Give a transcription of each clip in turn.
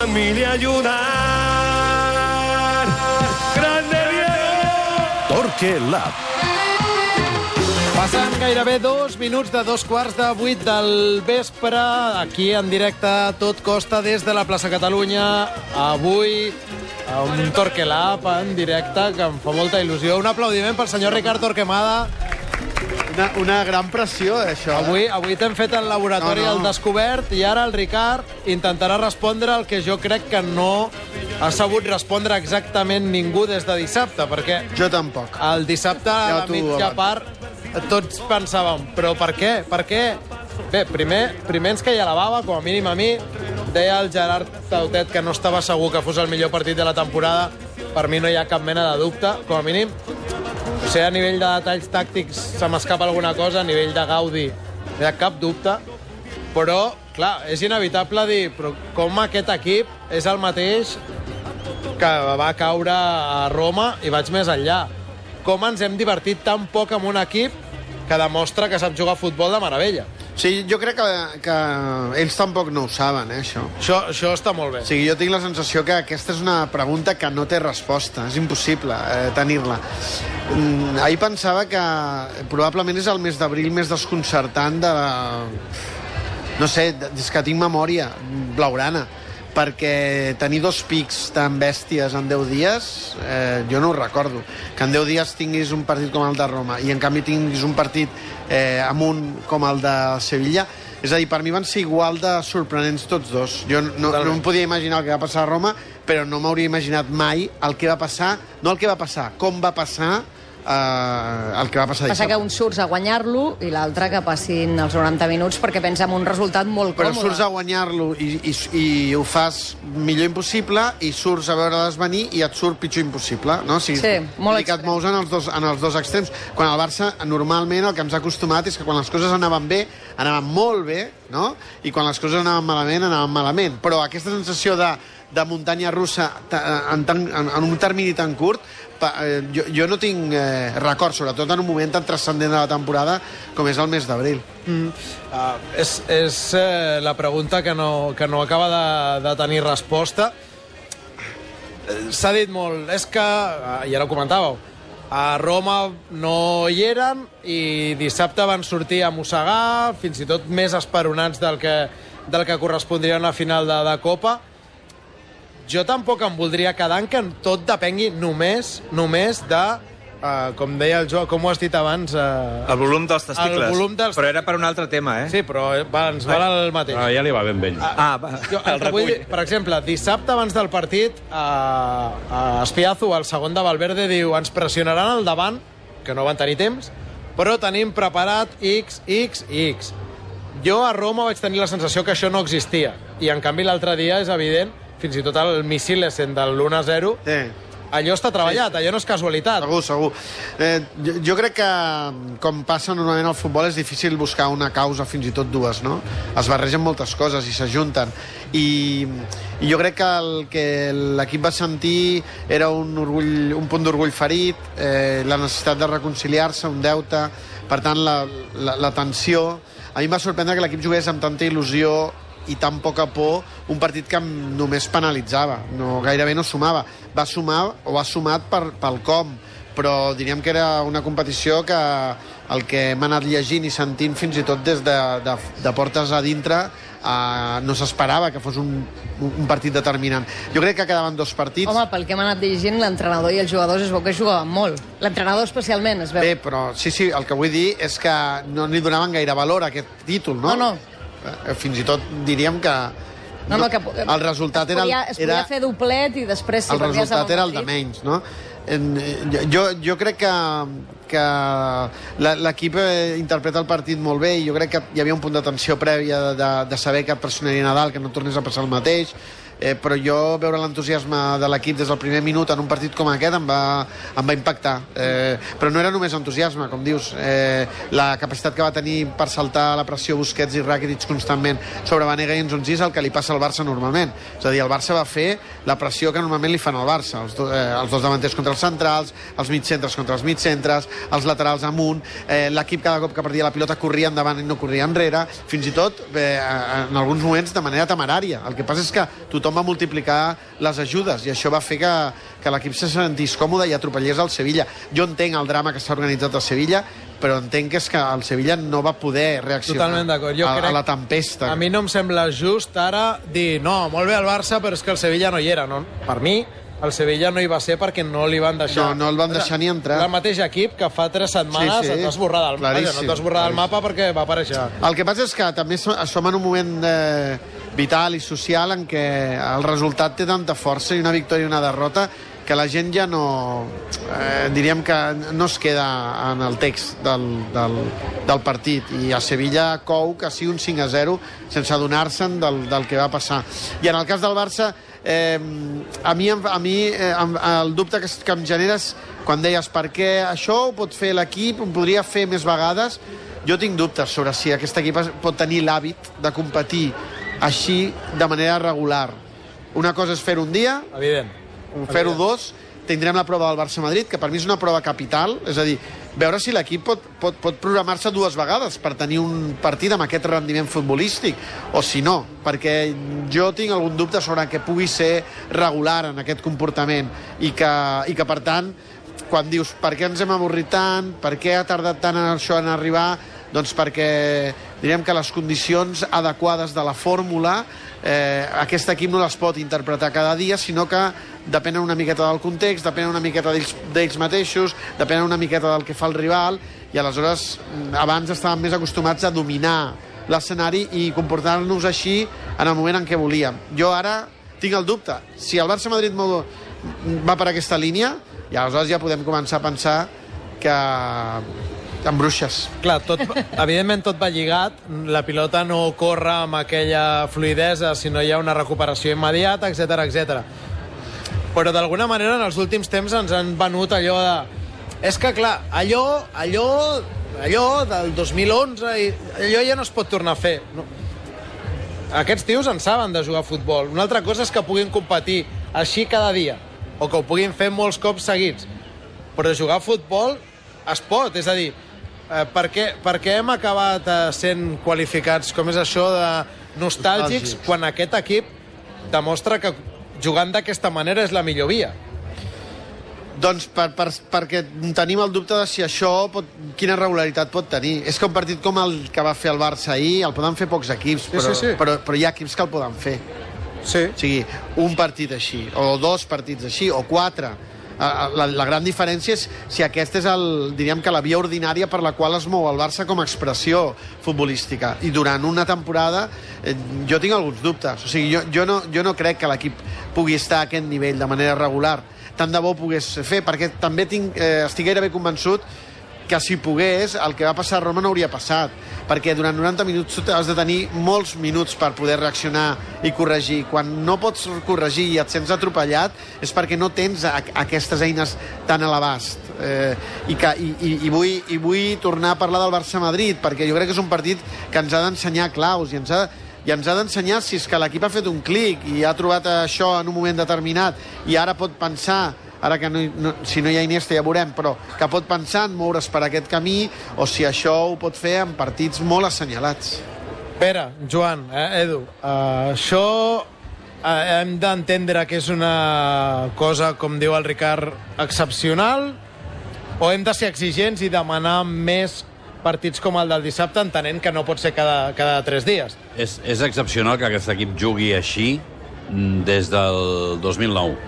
familia ayudar. ¡Grande Diego! Torque Lab. Passant gairebé dos minuts de dos quarts de vuit del vespre, aquí en directe a tot costa des de la plaça Catalunya. Avui, a un Torquelab en directe, que em fa molta il·lusió. Un aplaudiment pel senyor Ricard Torquemada. Una, una gran pressió, això. eh? Avui, avui t'hem fet el laboratori No, no. al descobert i ara el Ricard intentarà respondre el que jo crec que no ha sabut respondre exactament ningú des de dissabte, perquè Jo tampoc. el dissabte, a la mitja part, tots pensàvem, però per què? Per què? Bé, primer, primer ens queia la bava, com a mínim a mi. Deia el Gerard Tautet que no estava segur que fos el millor partit de la temporada. Per mi no hi ha cap mena de dubte, com a mínim. Sigui, a nivell de detalls tàctics se m'escapa alguna cosa, a nivell de Gaudi no hi ha cap dubte. Però, clar, és inevitable dir, però com aquest equip és el mateix que va caure a Roma i vaig més enllà. Com ens hem divertit tan poc amb un equip que demostra que sap jugar a futbol de meravella. Sí, jo crec que, que ells tampoc no ho saben, eh, això. Això, això està molt bé. O sigui, jo tinc la sensació que aquesta és una pregunta que no té resposta. És impossible eh, tenir-la. Mm, ahir pensava que probablement és el mes d'abril més desconcertant de... No sé, des que tinc memòria blaurana perquè tenir dos pics tan bèsties en 10 dies, eh, jo no ho recordo. Que en 10 dies tinguis un partit com el de Roma i en canvi tinguis un partit eh, amunt com el de Sevilla, és a dir, per mi van ser igual de sorprenents tots dos. Jo no, no em podia imaginar el que va passar a Roma, però no m'hauria imaginat mai el que va passar, no el que va passar, com va passar eh, el que va passar Passa que un surts a guanyar-lo i l'altre que passin els 90 minuts perquè pensa en un resultat molt Però còmode. surts a guanyar-lo i, i, i ho fas millor impossible i surts a veure desvenir i et surt pitjor impossible, no? O sigui, Sí, molt i que et mous en els, dos, en els dos extrems. Quan el Barça, normalment, el que ens ha acostumat és que quan les coses anaven bé, anaven molt bé, no? I quan les coses anaven malament, anaven malament. Però aquesta sensació de, de muntanya russa en, tan, en, en un termini tan curt, jo, jo no tinc eh, record, sobretot en un moment tan transcendent de la temporada com és el mes d'abril. Uh, és és eh, la pregunta que no, que no acaba de, de tenir resposta. Eh, S'ha dit molt, és que, eh, i ara ho comentàveu, a Roma no hi eren i dissabte van sortir a mossegar, fins i tot més esperonats del que, del que correspondria a una final de, de Copa. Jo tampoc em voldria quedar en que tot depengui només, només de, uh, com deia el Joan, com ho has dit abans... Uh, El volum dels testicles. El volum dels- Però era per un altre tema, eh? Sí, però eh, va, ens val el mateix. Ah, ja li va ben vell. Ah, va, Jo, el el que vull recull. dir, per exemple, dissabte abans del partit, a, a Espiazu, el segon de Valverde, diu ens pressionaran al davant, que no van tenir temps, però tenim preparat X, X i X. Jo a Roma vaig tenir la sensació que això no existia, i en canvi l'altre dia és evident, fins i tot el Missilesen del l'1-0, Sí. allò està treballat, allò no és casualitat. Segur, segur. Eh, jo, jo crec que, com passa normalment al futbol, és difícil buscar una causa, fins i tot dues, no? Es barregen moltes coses i s'ajunten. I, I jo crec que el que l'equip va sentir era un, orgull, un punt d'orgull ferit, eh, la necessitat de reconciliar-se, un deute, per tant, la, la, la tensió... A mi em va sorprendre que l'equip jugués amb tanta il·lusió i tan poca por un partit que només penalitzava, no, gairebé no sumava. Va sumar o ha sumat per, pel com, però diríem que era una competició que el que hem anat llegint i sentint fins i tot des de, de, de portes a dintre eh, no s'esperava que fos un, un partit determinant. Jo crec que quedaven dos partits. Home, pel que hem anat llegint, l'entrenador i els jugadors es veu que jugaven molt. L'entrenador especialment, es veu. Bé, però sí, sí, el que vull dir és que no li donaven gaire valor a aquest títol, no? No, no. Eh, Fins i tot diríem que... No, no, que, el resultat es era... podia, es podia era fer doblet i després si el resultat era el de menys, no? En, eh, jo, jo crec que, que la- l'equip eh, interpreta el partit molt bé i jo crec que hi havia un punt de tensió prèvia de, de, de saber que et pressionaria Nadal, que no tornés a passar el mateix, eh, però jo veure l'entusiasme de l'equip des del primer minut en un partit com aquest em va, em va impactar. Eh, però no era només entusiasme, com dius, eh, la capacitat que va tenir per saltar la pressió Busquets i Rakitic constantment sobre Vanega i Enzonzi és el que li passa al Barça normalment. És a dir, el Barça va fer la pressió que normalment li fan al Barça, els, do, eh, els dos davanters contra els centrals, els mitjcentres contra els mitjcentres, els laterals amunt, eh, l'equip cada cop que perdia la pilota corria endavant i no corria enrere, fins i tot eh, en alguns moments de manera temerària. El que passa és que tothom tothom va multiplicar les ajudes i això va fer que, que l'equip se sentís còmode i atropellés el Sevilla. Jo entenc el drama que s'ha organitzat a Sevilla, però entenc que és que el Sevilla no va poder reaccionar Totalment d'acord. Jo a, crec... a la tempesta. A mi no em sembla just ara dir no, molt bé el Barça, però és que el Sevilla no hi era. No? Per mi, el Sevilla no hi va ser perquè no li van deixar... No, no el van deixar ni entrar. El mateix equip que fa tres setmanes Sí, sí. et va esborrar del No t'ha esborrat del mapa perquè va aparèixer. El que passa és que també som en un moment eh, vital i social en què el resultat té tanta força i una victòria i una derrota que la gent ja no... Eh, diríem que no es queda en el text del, del, del partit. I a Sevilla cou que sigui un 5 a 0 sense adonar-se'n del, del que va passar. I en el cas del Barça, eh, a mi, a mi eh, el dubte que, que em genera és quan deies per què això ho pot fer l'equip, ho podria fer més vegades, jo tinc dubtes sobre si aquest equip pot tenir l'hàbit de competir així de manera regular. Una cosa és fer un dia, Evident. fer-ho dos, tindrem la prova del Barça-Madrid, que per mi és una prova capital, és a dir, veure si l'equip pot, pot, pot programar-se dues vegades per tenir un partit amb aquest rendiment futbolístic, o si no, perquè jo tinc algun dubte sobre que pugui ser regular en aquest comportament i que, i que per tant, quan dius per què ens hem avorrit tant, per què ha tardat tant en això en arribar, doncs perquè diríem que les condicions adequades de la fórmula eh, aquest equip no les pot interpretar cada dia, sinó que depenen una miqueta del context, depenen una miqueta d'ells mateixos, depenen una miqueta del que fa el rival, i aleshores mm, abans estàvem més acostumats a dominar l'escenari i comportar-nos així en el moment en què volíem. Jo ara tinc el dubte. Si el Barça-Madrid va per aquesta línia, i aleshores ja podem començar a pensar que en bruixes. Clar, tot, evidentment tot va lligat. La pilota no corre amb aquella fluidesa si no hi ha una recuperació immediata, etc etc. Però d'alguna manera en els últims temps ens han venut allò de... És que, clar, allò, allò, allò del 2011, i allò ja no es pot tornar a fer. No. Aquests tios en saben de jugar a futbol. Una altra cosa és que puguin competir així cada dia, o que ho puguin fer molts cops seguits. Però jugar a futbol es pot, és a dir, eh, per, què, per què hem acabat eh, sent qualificats, com és això de nostàlgics, Nostàlgics. quan aquest equip demostra que jugant d'aquesta manera és la millor via? Doncs per, per, perquè tenim el dubte de si això pot, quina regularitat pot tenir. És que un partit com el que va fer el Barça ahir el poden fer pocs equips, però, sí, sí. però, però hi ha equips que el poden fer. Sí. O sigui, un partit així, o dos partits així, o quatre. La, la gran diferència és si aquesta és el, diríem que la via ordinària per la qual es mou el Barça com a expressió futbolística. I durant una temporada eh, jo tinc alguns dubtes. O sigui, jo, jo, no, jo no crec que l'equip pugui estar a aquest nivell de manera regular. Tant de bo pogués fer, perquè també tinc, eh, estic gairebé convençut que si pogués, el que va passar a Roma no hauria passat, perquè durant 90 minuts has de tenir molts minuts per poder reaccionar i corregir. Quan no pots corregir i et sents atropellat és perquè no tens a, aquestes eines tan a l'abast. Eh, i, que, i, i, i, vull, I vull tornar a parlar del Barça-Madrid, perquè jo crec que és un partit que ens ha d'ensenyar claus i ens ha, i ens ha d'ensenyar si és que l'equip ha fet un clic i ha trobat això en un moment determinat i ara pot pensar ara que no, no, si no hi ha Iniesta ja veurem, però que pot pensar en moure's per aquest camí o si això ho pot fer en partits molt assenyalats. Pere, Joan, eh, Edu, uh, això eh, hem d'entendre que és una cosa, com diu el Ricard, excepcional o hem de ser exigents i demanar més partits com el del dissabte, entenent que no pot ser cada, cada tres dies. És, és excepcional que aquest equip jugui així mm, des del 2009.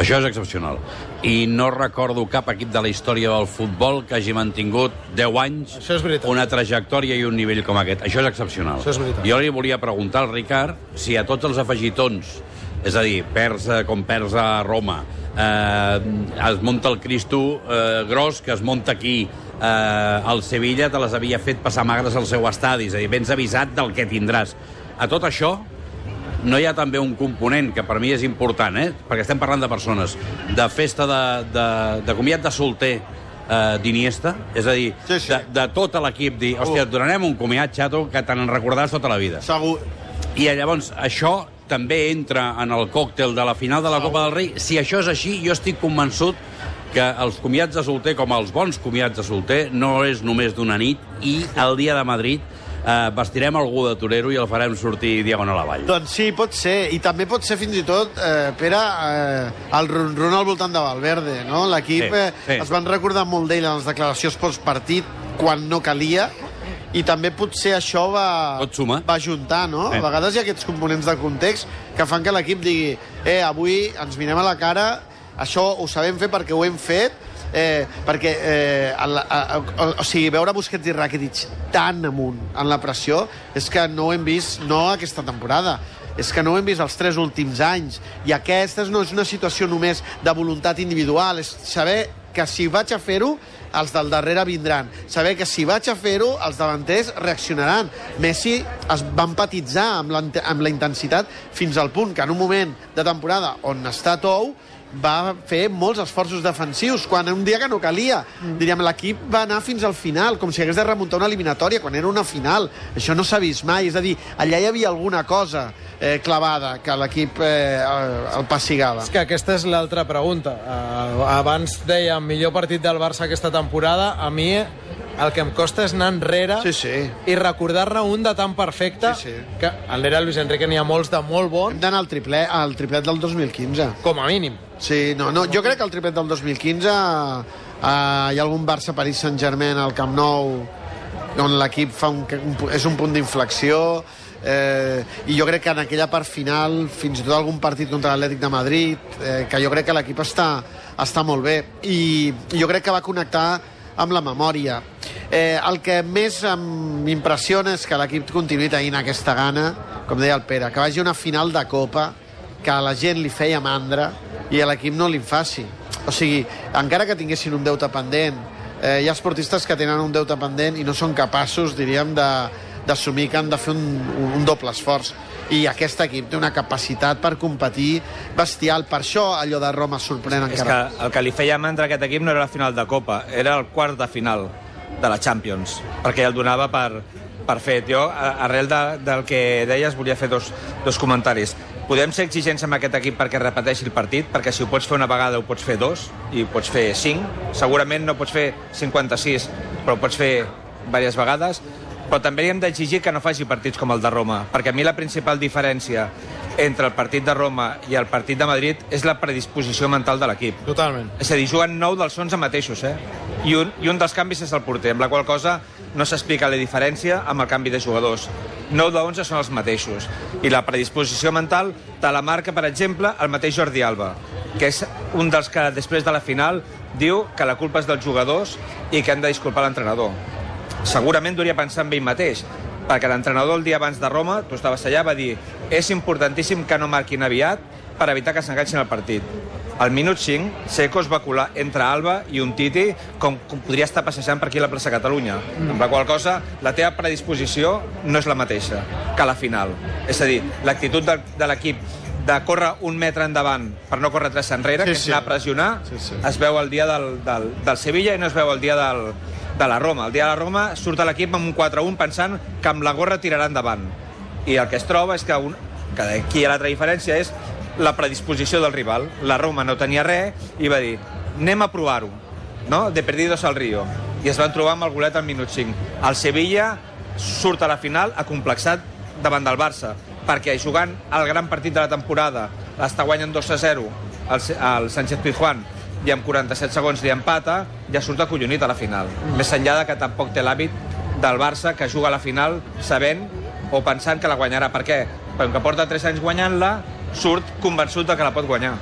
Això és excepcional. I no recordo cap equip de la història del futbol que hagi mantingut 10 anys una trajectòria i un nivell com aquest. Això és excepcional. Això és veritat. Jo li volia preguntar al Ricard si a tots els afegitons, és a dir, perds com perds a Roma, eh, es munta el Cristo eh, gros que es munta aquí, eh, el Sevilla te les havia fet passar magres al seu estadi, és a dir, vens avisat del que tindràs. A tot això, no hi ha també un component que per mi és important, eh? perquè estem parlant de persones, de festa de, de, de comiat de solter eh, d'Iniesta, és a dir, Sí, sí. de, de tot l'equip dir, hòstia, et donarem un comiat, xato, que te n'en recordaràs tota la vida. Segur, I llavors això també entra en el còctel de la final de la Copa del Rei. Si això és així, jo estic convençut que els comiats de solter, com els bons comiats de solter, no és només d'una nit i el dia de Madrid eh, vestirem algú de torero i el farem sortir diagonal avall. Doncs sí, pot ser. I també pot ser fins i tot, eh, Pere, eh, el ron-ron al voltant de Valverde, no? L'equip Sí, eh, sí. es van recordar molt d'ell en les declaracions postpartit quan no calia i també potser això va, va juntar, no? Sí. A vegades hi ha aquests components de context que fan que l'equip digui eh, avui ens mirem a la cara, això ho sabem fer perquè ho hem fet, eh, perquè eh, el, a, o, o sigui, veure Busquets i Rakitic tan amunt en la pressió és que no ho hem vist no aquesta temporada és que no ho hem vist els tres últims anys i aquesta no és una situació només de voluntat individual, és saber que si vaig a fer-ho, els del darrere vindran. Saber que si vaig a fer-ho, els davanters reaccionaran. Messi es va empatitzar amb la, amb la intensitat fins al punt que en un moment de temporada on està tou, va fer molts esforços defensius, quan un dia que no calia. Mm. Diríem, l'equip va anar fins al final, com si hagués de remuntar una eliminatòria, quan era una final. Això no s'ha vist mai. És a dir, allà hi havia alguna cosa eh, clavada que l'equip eh, el passigava. És que aquesta és l'altra pregunta. Uh, abans dèiem millor partit del Barça aquesta temporada. A mi el que em costa és anar enrere Sí, sí. i recordar-ne un de tan perfecte Sí, sí. que l'era Luis Enrique n'hi ha molts de molt Hem bons, d'anar al triplet, al triplet del 2015. com a mínim. Sí, no, no, jo crec que el triplet del 2015 eh, hi ha algun Barça-Paris Saint-Germain al Camp Nou on l'equip fa un, un, és un punt d'inflexió eh, i jo crec que en aquella part final fins i tot algun partit contra l'Atlètic de Madrid eh, que jo crec que l'equip està, està molt bé. I jo crec que va connectar amb la memòria. Eh, el que més m'impressiona és que l'equip continuï tenint aquesta gana com deia el Pere, que vagi a una final de Copa que a la gent li feia mandra i a l'equip no li faci. O sigui, encara que tinguessin un deute pendent, eh, hi ha esportistes que tenen un deute pendent i no són capaços, diríem, de d'assumir que han de fer un, un, doble esforç. I aquest equip té una capacitat per competir bestial. Per això allò de Roma sorprèn És que encara. el que li feia mandra a aquest equip no era la final de Copa, era el quart de final de la Champions, perquè el donava per, per fet. Jo, arrel de, del que deies, volia fer dos, dos comentaris. Podem ser exigents amb aquest equip perquè repeteixi el partit, perquè si ho pots fer una vegada ho pots fer dos, i ho pots fer cinc. Segurament no pots fer 56, però ho pots fer diverses vegades. Però també li hem d'exigir que no faci partits com el de Roma, perquè a mi la principal diferència entre el partit de Roma i el partit de Madrid és la predisposició mental de l'equip. Totalment. És a dir, juguen 9 dels 11 mateixos, eh? I un, I un dels canvis és el porter, amb la qual cosa no s'explica la diferència amb el canvi de jugadors. 9 de 11 són els mateixos. I la predisposició mental te la marca, per exemple, el mateix Jordi Alba, que és un dels que després de la final diu que la culpa és dels jugadors i que han de disculpar l'entrenador. Segurament duria pensar en ell mateix, perquè l'entrenador el dia abans de Roma, tu estaves allà, va dir és importantíssim que no marquin aviat per evitar que s'enganxin al partit. Al minut 5, Seco es va colar entre Alba i un Titi com, com podria estar passejant per aquí a la plaça Catalunya. Mm. Amb la qual cosa, la teva predisposició no és la mateixa que la final. És a dir, l'actitud de, de l'equip de córrer un metre endavant per no córrer tres enrere, Sí, que és sí. anar a pressionar, Sí, sí. es veu el dia del, del, del Sevilla i no es veu el dia del, de la Roma. El dia de la Roma surt a l'equip amb un 4-1 pensant que amb la gorra tirarà endavant. I el que es troba és que, un, que aquí l'altra diferència és la predisposició del rival. La Roma no tenia res i va dir anem a provar-ho, no? de perdidos al Río. I es van trobar amb el golet al minut 5. El Sevilla surt a la final acomplexat davant del Barça, perquè jugant el gran partit de la temporada està guanyant 2 a 0 el, el Sánchez Pizjuán i amb 47 segons li empata, ja surt acollonit a la final. Més enllà de que tampoc té l'hàbit del Barça que juga a la final sabent o pensant que la guanyarà. Per què? Perquè porta 3 anys guanyant-la, surt convençut de que la pot guanyar.